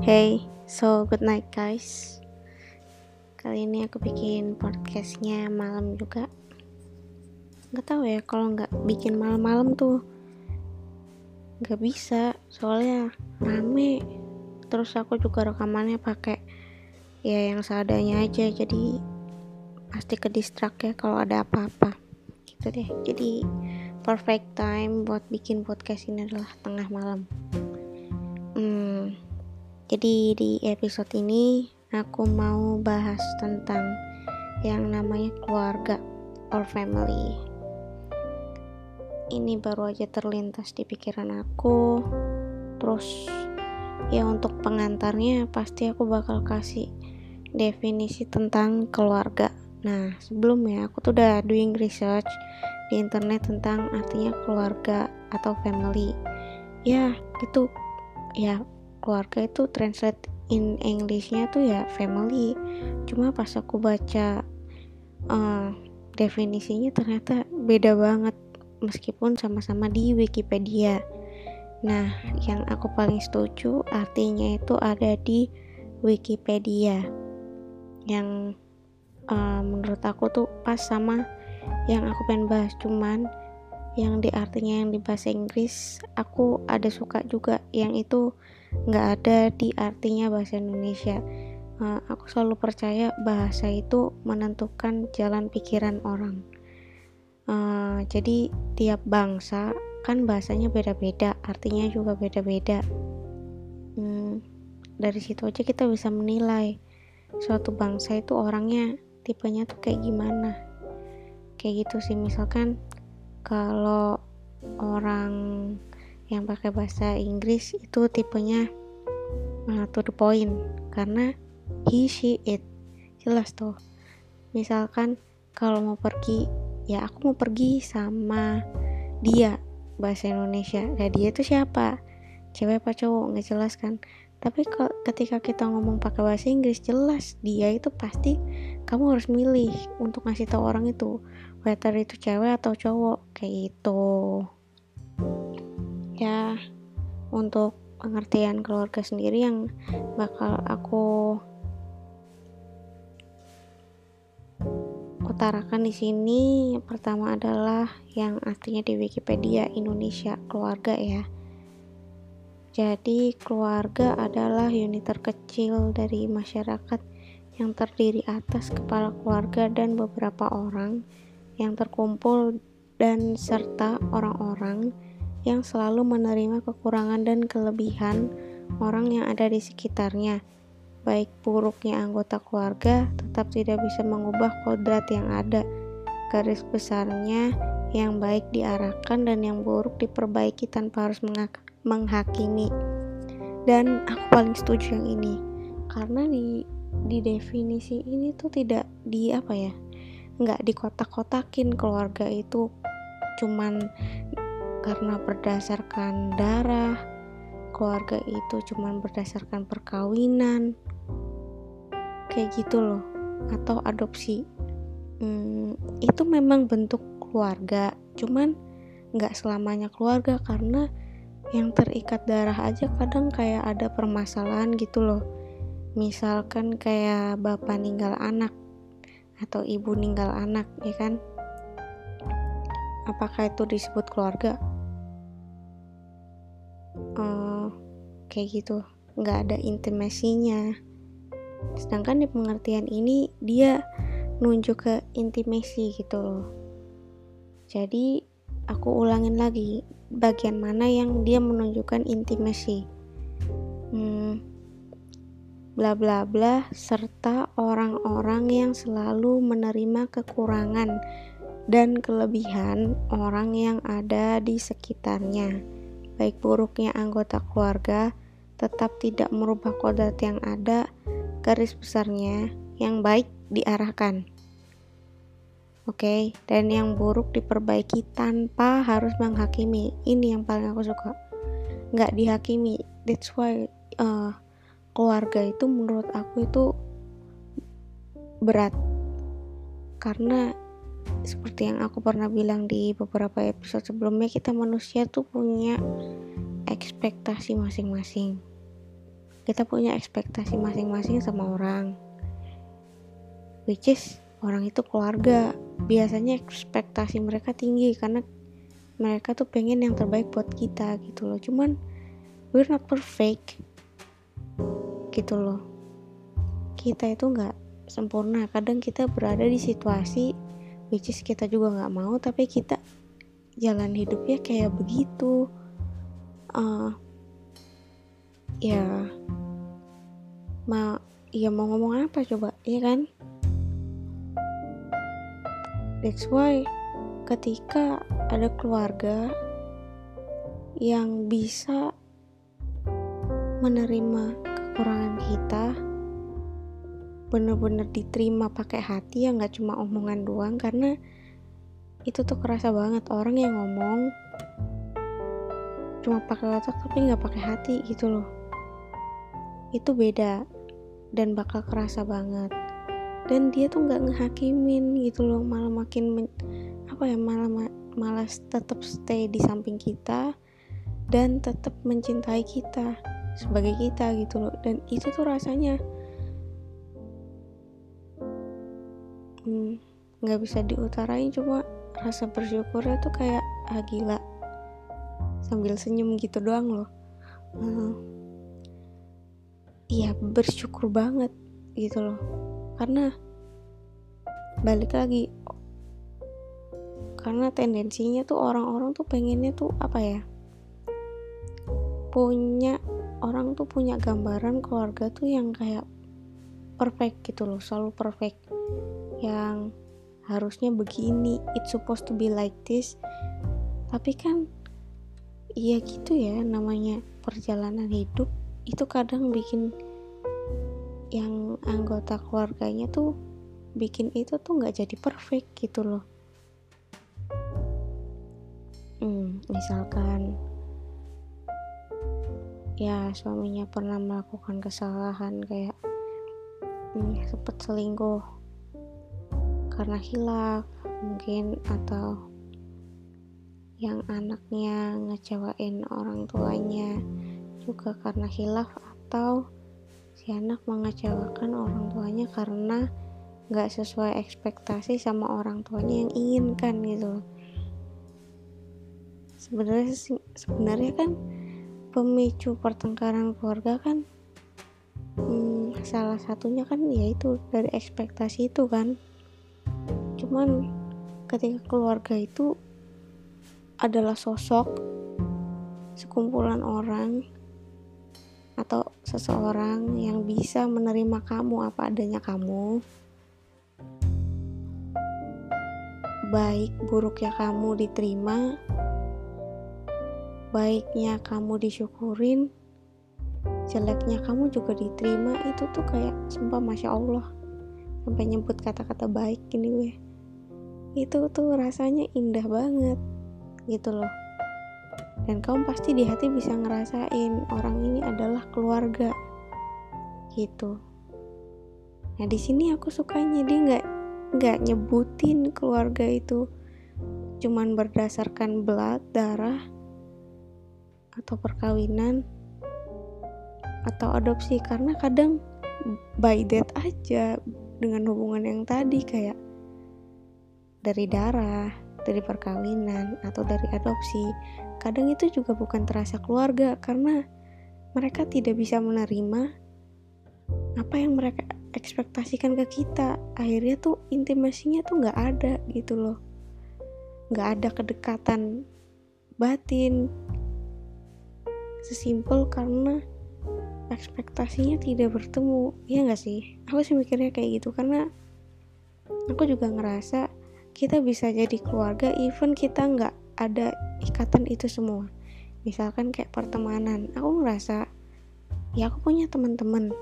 Hey, so good night guys. Kali ini aku bikin podcastnya malam juga. Gak tahu ya kalau nggak bikin malam-malam tuh nggak bisa soalnya rame. Terus aku juga rekamannya pakai ya yang seadanya aja jadi pasti ke distract ya kalau ada apa-apa gitu deh jadi perfect time buat bikin podcast ini adalah tengah malam hmm, jadi di episode ini aku mau bahas tentang yang namanya keluarga or family. Ini baru aja terlintas di pikiran aku. Terus ya untuk pengantarnya pasti aku bakal kasih definisi tentang keluarga. Nah, sebelumnya aku tuh udah doing research di internet tentang artinya keluarga atau family. Ya, itu ya keluarga itu translate in Englishnya tuh ya family. Cuma pas aku baca uh, definisinya ternyata beda banget meskipun sama-sama di Wikipedia. Nah, yang aku paling setuju artinya itu ada di Wikipedia. Yang uh, menurut aku tuh pas sama yang aku pengen bahas cuman yang di artinya yang di bahasa Inggris aku ada suka juga yang itu nggak ada di artinya bahasa Indonesia. Uh, aku selalu percaya bahasa itu menentukan jalan pikiran orang. Uh, jadi tiap bangsa kan bahasanya beda-beda artinya juga beda-beda. Hmm, dari situ aja kita bisa menilai suatu bangsa itu orangnya tipenya tuh kayak gimana. Kayak gitu sih misalkan kalau orang yang pakai bahasa Inggris itu tipenya uh, to the point karena he she it. Jelas tuh misalkan kalau mau pergi ya aku mau pergi sama dia. Bahasa Indonesia. Nah dia itu siapa? Cewek apa cowok? Nggak jelas kan? Tapi ketika kita ngomong pakai bahasa Inggris jelas dia itu pasti kamu harus milih untuk ngasih tahu orang itu whether itu cewek atau cowok. Kayak itu ya untuk pengertian keluarga sendiri yang bakal aku utarakan di sini. Pertama adalah yang artinya di Wikipedia Indonesia keluarga ya. Jadi, keluarga adalah unit terkecil dari masyarakat yang terdiri atas kepala keluarga dan beberapa orang yang terkumpul dan serta orang-orang yang selalu menerima kekurangan dan kelebihan orang yang ada di sekitarnya. Baik buruknya anggota keluarga tetap tidak bisa mengubah kodrat yang ada. Garis besarnya yang baik diarahkan dan yang buruk diperbaiki tanpa harus menghakimi dan aku paling setuju yang ini karena di di definisi ini tuh tidak di apa ya nggak dikotak-kotakin keluarga itu cuman karena berdasarkan darah keluarga itu cuman berdasarkan perkawinan. Kayak gitu loh. Atau adopsi. Hmm, itu memang bentuk keluarga. Cuman nggak selamanya keluarga karena yang terikat darah aja kadang kayak ada permasalahan gitu loh. Misalkan kayak bapak ninggal anak atau ibu ninggal anak ya kan? Apakah itu disebut keluarga uh, kayak gitu nggak ada intimasinya sedangkan di pengertian ini dia nunjuk ke intimasi gitu loh jadi aku ulangin lagi bagian mana yang dia menunjukkan intimasi. Hmm, bla bla bla serta orang-orang yang selalu menerima kekurangan dan kelebihan orang yang ada di sekitarnya. Baik buruknya anggota keluarga tetap tidak merubah kodrat yang ada, garis besarnya yang baik diarahkan. Oke, okay? dan yang buruk diperbaiki tanpa harus menghakimi. Ini yang paling aku suka. Nggak dihakimi. That's why uh, keluarga itu menurut aku itu berat. Karena seperti yang aku pernah bilang di beberapa episode sebelumnya, kita manusia tuh punya ekspektasi masing-masing. kita punya ekspektasi masing-masing sama orang which is orang itu keluarga. Biasanya ekspektasi mereka tinggi karena mereka tuh pengen yang terbaik buat kita gitu loh. Cuman we're not perfect gitu loh. Kita itu nggak sempurna. Kadang kita berada di situasi which is kita juga nggak mau tapi kita jalan hidupnya kayak begitu. Uh, ya mau ya mau ngomong apa coba ya kan? That's why ketika ada keluarga yang bisa menerima kekurangan kita bener-bener diterima pakai hati ya nggak cuma omongan doang karena itu tuh kerasa banget. Orang yang ngomong cuma pakai otak tapi nggak pakai hati gitu loh. Itu beda dan bakal kerasa banget. Dan dia tuh nggak ngehakimin gitu loh malah makin men, apa ya malah malas tetap stay di samping kita dan tetap mencintai kita sebagai kita gitu loh. Dan itu tuh rasanya nggak hmm, bisa diutarain cuma rasa bersyukurnya tuh kayak ah gila. Sambil senyum gitu doang loh. Hmm, iya bersyukur banget gitu loh. Karena balik lagi karena tendensinya tuh orang-orang tuh pengennya tuh apa ya? Punya orang tuh punya gambaran keluarga tuh yang kayak perfect gitu loh selalu perfect yang harusnya begini it's supposed to be like this. Tapi kan iya gitu ya namanya perjalanan hidup. Itu kadang bikin yang anggota keluarganya tuh bikin itu tuh nggak jadi perfect gitu loh. Hmm, misalkan ya suaminya pernah melakukan kesalahan kayak hmm, sempet selingkuh karena hilaf mungkin atau yang anaknya ngecewain orang tuanya juga karena hilaf atau si anak mengecewakan orang tuanya karena nggak sesuai ekspektasi sama orang tuanya yang inginkan gitu sebenarnya sebenarnya kan pemicu pertengkaran keluarga kan hmm, salah satunya kan yaitu dari ekspektasi itu kan cuman ketika keluarga itu adalah sosok sekumpulan orang atau seseorang yang bisa menerima kamu apa adanya kamu. Baik buruknya kamu diterima baiknya kamu disyukurin jeleknya kamu juga diterima itu tuh kayak sumpah masya Allah. Sampai nyebut kata-kata baik gini weh itu tuh rasanya indah banget gitu loh. Dan kamu pasti di hati bisa ngerasain orang ini adalah keluarga gitu. Nah di sini aku sukanya dia nggak nggak nyebutin keluarga itu cuman berdasarkan belat darah atau perkawinan atau adopsi. Karena kadang by that aja dengan hubungan yang tadi kayak dari darah, dari perkawinan atau dari adopsi. Kadang itu juga bukan terasa keluarga karena mereka tidak bisa menerima apa yang mereka ekspektasikan ke kita. Akhirnya tuh intimasinya tuh nggak ada gitu loh. Nggak ada kedekatan batin, sesimpel karena ekspektasinya tidak bertemu ya nggak sih aku sih mikirnya kayak gitu karena aku juga ngerasa kita bisa jadi keluarga even kita nggak ada ikatan itu semua. Misalkan kayak pertemanan aku ngerasa ya aku punya teman-teman.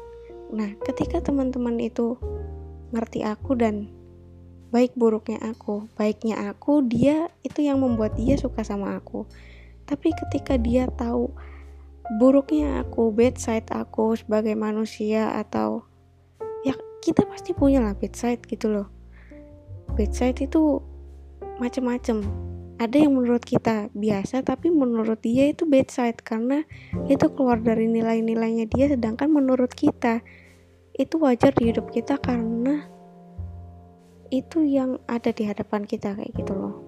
Nah ketika teman-teman itu ngerti aku dan baik buruknya aku baiknya aku dia itu yang membuat dia suka sama aku. Tapi ketika dia tahu buruknya aku, bad side aku sebagai manusia atau ya kita pasti punya lah bad side gitu loh. Bad side itu macem-macem. ada yang menurut kita biasa tapi menurut dia itu bad side karena itu keluar dari nilai-nilainya dia sedangkan menurut kita itu wajar di hidup kita karena itu yang ada di hadapan kita kayak gitu loh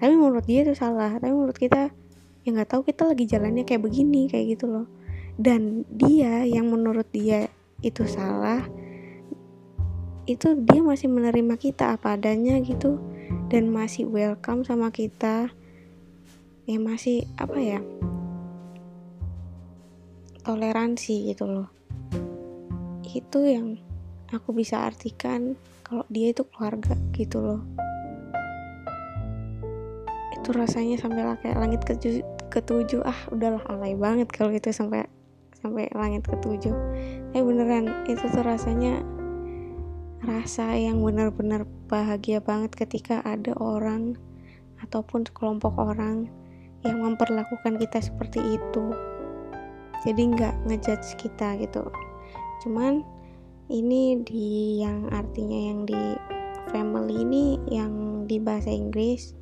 tapi menurut dia itu salah tapi menurut kita ya nggak tahu kita lagi jalannya kayak begini kayak gitu loh dan dia yang menurut dia itu salah itu dia masih menerima kita apa adanya gitu. Dan masih welcome sama kita. Ya masih apa ya toleransi gitu loh. Itu yang aku bisa artikan kalau dia itu keluarga gitu loh. Itu rasanya sampai kayak langit ketujuh, ketujuh. Ah udahlah alay banget kalau itu sampai sampai langit ketujuh. Eh beneran itu tuh rasanya rasa yang benar-benar bahagia banget ketika ada orang ataupun kelompok orang yang memperlakukan kita seperti itu. Jadi nggak ngejudge kita gitu. Cuman ini di yang artinya yang di family ini yang di bahasa Inggris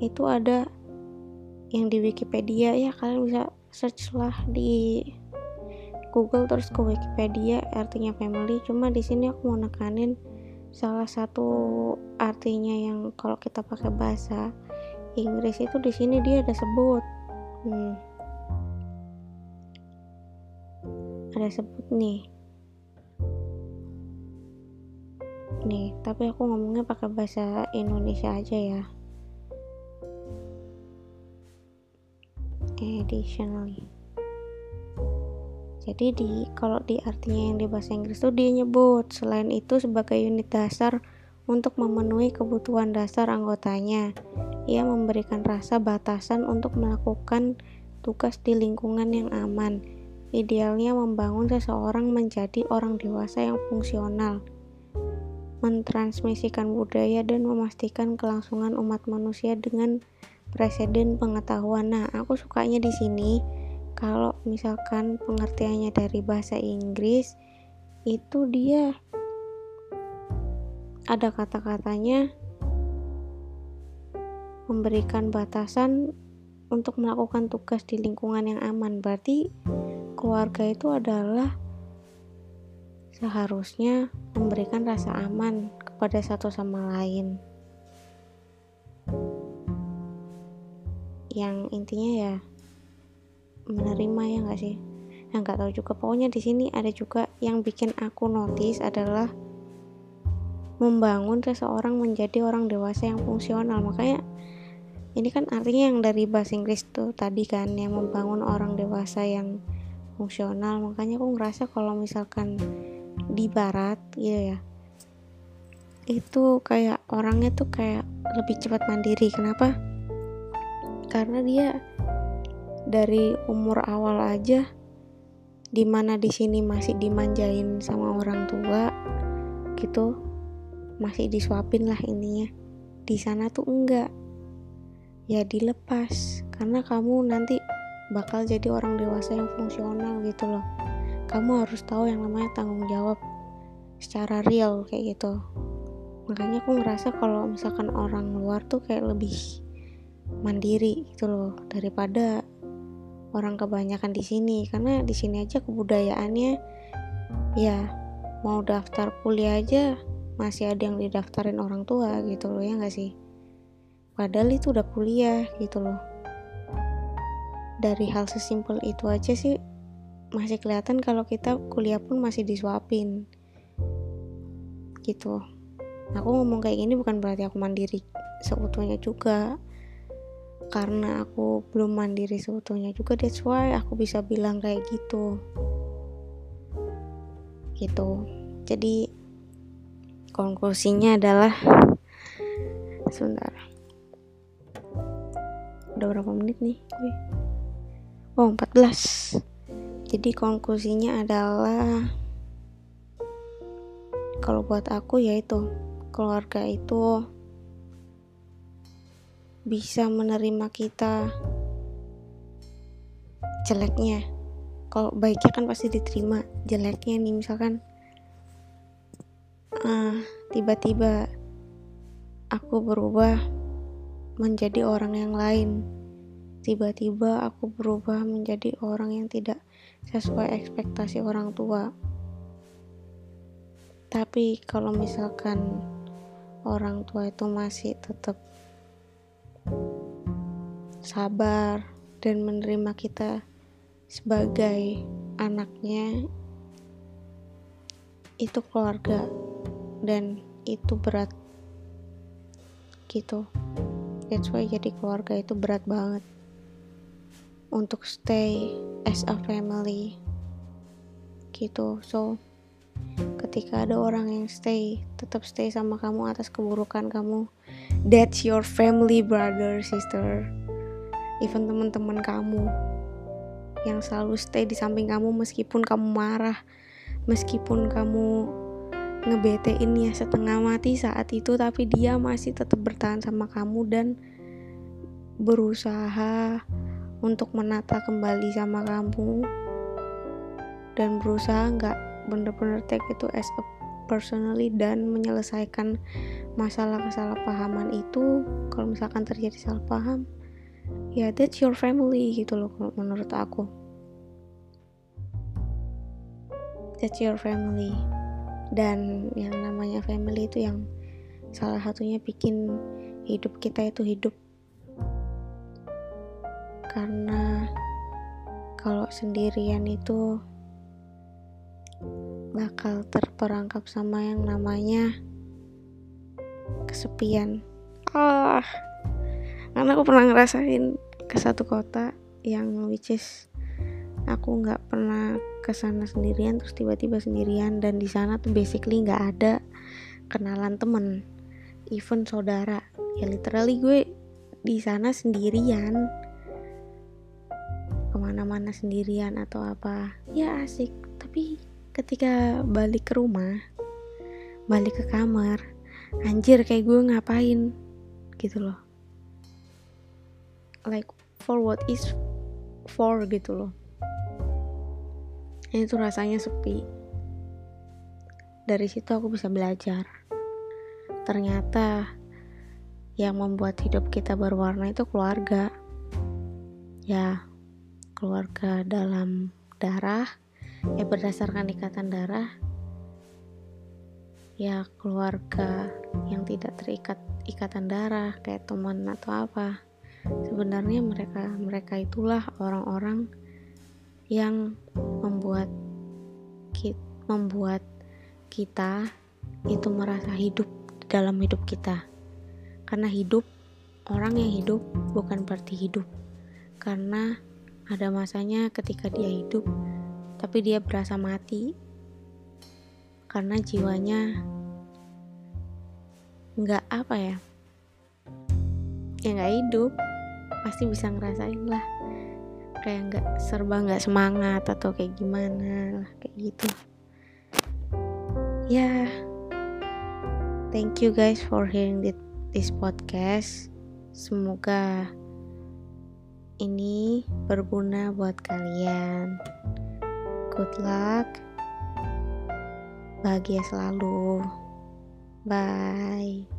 itu ada yang di Wikipedia. Ya kalian bisa search lah di Google terus ke Wikipedia artinya family. Cuma di sini aku mau nekanin salah satu artinya yang kalau kita pakai bahasa Inggris itu di sini dia ada sebut. Hmm. ada sebut nih. Nih tapi aku ngomongnya pakai bahasa Indonesia aja ya. Additionally jadi di kalau di artinya yang di bahasa Inggris tuh dia nyebut selain itu sebagai unit dasar untuk memenuhi kebutuhan dasar anggotanya. Ia memberikan rasa batasan untuk melakukan tugas di lingkungan yang aman. Idealnya membangun seseorang menjadi orang dewasa yang fungsional, mentransmisikan budaya dan memastikan kelangsungan umat manusia dengan presiden pengetahuan. Nah, aku sukanya di sini kalau misalkan pengertiannya dari bahasa Inggris itu dia. Ada kata-katanya memberikan batasan untuk melakukan tugas di lingkungan yang aman. Berarti keluarga itu adalah seharusnya memberikan rasa aman kepada satu sama lain. Yang intinya ya menerima ya nggak sih? Nah nggak tahu juga. Pokoknya di sini ada juga yang bikin aku notice adalah membangun seseorang menjadi orang dewasa yang fungsional. Makanya ini kan artinya yang dari bahasa Inggris tuh tadi kan yang membangun orang dewasa yang fungsional. Makanya aku ngerasa kalau misalkan di barat gitu ya itu kayak orangnya tuh kayak lebih cepat mandiri. Kenapa? Karena dia dari umur awal aja di mana di sini masih dimanjain sama orang tua gitu. Masih disuapin lah ininya. Di sana tuh enggak. Ya dilepas karena kamu nanti bakal jadi orang dewasa yang fungsional gitu loh. Kamu harus tahu yang namanya tanggung jawab secara real kayak gitu. Makanya aku ngerasa kalau misalkan orang luar tuh kayak lebih mandiri gitu loh daripada orang kebanyakan di sini. Karena di sini aja kebudayaannya ya mau daftar kuliah aja masih ada yang didaftarin orang tua gitu loh ya nggak sih? Padahal itu udah kuliah gitu loh. Dari hal sesimpel itu aja sih masih kelihatan kalau kita kuliah pun masih disuapin. Gitu. Aku ngomong kayak gini bukan berarti aku mandiri seutuhnya juga karena aku belum mandiri seutuhnya juga that's why aku bisa bilang kayak gitu. Gitu. Jadi konklusinya adalah sebentar. Udah berapa menit nih? Gue oh 14 jadi konklusinya adalah kalau buat aku yaitu keluarga itu bisa menerima kita jeleknya. Kalau baiknya kan pasti diterima jeleknya nih misalkan uh, tiba-tiba aku berubah menjadi orang yang lain. Tiba-tiba aku berubah menjadi orang yang tidak sesuai ekspektasi orang tua. Tapi kalau misalkan orang tua itu masih tetap sabar dan menerima kita sebagai anaknya itu keluarga dan itu berat gitu. That's why jadi keluarga itu berat banget. Untuk stay as a family gitu. So ketika ada orang yang stay tetap stay sama kamu atas keburukan kamu that's your family brother sister. Even teman-teman kamu yang selalu stay di samping kamu meskipun kamu marah meskipun kamu ngebetein ya setengah mati saat itu tapi dia masih tetap bertahan sama kamu dan berusaha untuk menata kembali sama kamu. Dan berusaha nggak bener-bener take itu as a personally dan menyelesaikan masalah kesalahpahaman itu kalau misalkan terjadi salah paham ya that's your family gitu loh menurut aku. That's your family. Dan yang namanya family itu yang salah satunya bikin hidup kita itu hidup. Karena kalau sendirian itu bakal terperangkap sama yang namanya kesepian. Ah karena aku pernah ngerasain ke satu kota yang which is aku nggak pernah ke sana sendirian terus tiba-tiba sendirian dan di sana tuh basically nggak ada kenalan temen even saudara. Ya literally gue di sana sendirian. Ke mana-mana sendirian atau apa. Ya asik. Tapi ketika balik ke rumah balik ke kamar anjir kayak gue ngapain? Gitu loh. Like for what is for gitu loh. Itu rasanya sepi. Dari situ aku bisa belajar. Ternyata yang membuat hidup kita berwarna itu keluarga. Ya keluarga dalam darah ya berdasarkan ikatan darah ya keluarga yang tidak terikat ikatan darah kayak teman atau apa sebenarnya mereka mereka itulah orang-orang yang membuat kita, membuat kita itu merasa hidup dalam hidup kita. Karena hidup, orang yang hidup bukan berarti hidup. Karena ada masanya ketika dia hidup, tapi dia berasa mati. Karena jiwanya nggak apa ya, ya nggak hidup, pasti bisa ngerasain lah. Kayak nggak serba nggak semangat atau kayak gimana lah kayak gitu. Ya. Yeah. thank you guys for hearing this podcast. Semoga ini berguna buat kalian good luck. Bahagia selalu. Bye